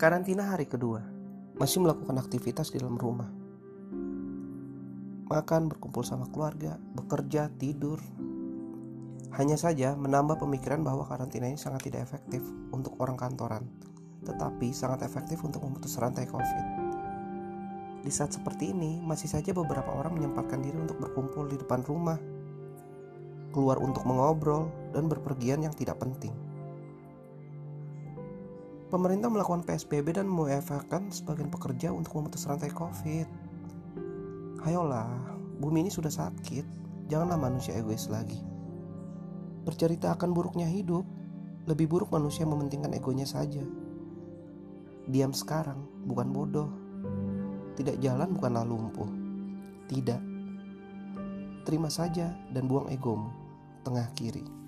Karantina hari kedua, masih melakukan aktivitas di dalam rumah. Makan, berkumpul sama keluarga, bekerja, tidur. Hanya saja menambah pemikiran bahwa karantina ini sangat tidak efektif untuk orang kantoran, tetapi sangat efektif untuk memutus rantai COVID. Di saat seperti ini, masih saja beberapa orang menyempatkan diri untuk berkumpul di depan rumah, keluar untuk mengobrol, dan berpergian yang tidak penting. Pemerintah melakukan PSBB dan mengevakuasi sebagian pekerja untuk memutus rantai COVID. Hayolah, bumi ini sudah sakit. Janganlah manusia egois lagi. Bercerita akan buruknya hidup, lebih buruk manusia mementingkan egonya saja. Diam sekarang, bukan bodoh. Tidak jalan bukanlah lumpuh. Tidak. Terima saja dan buang egomu. Tengah kiri.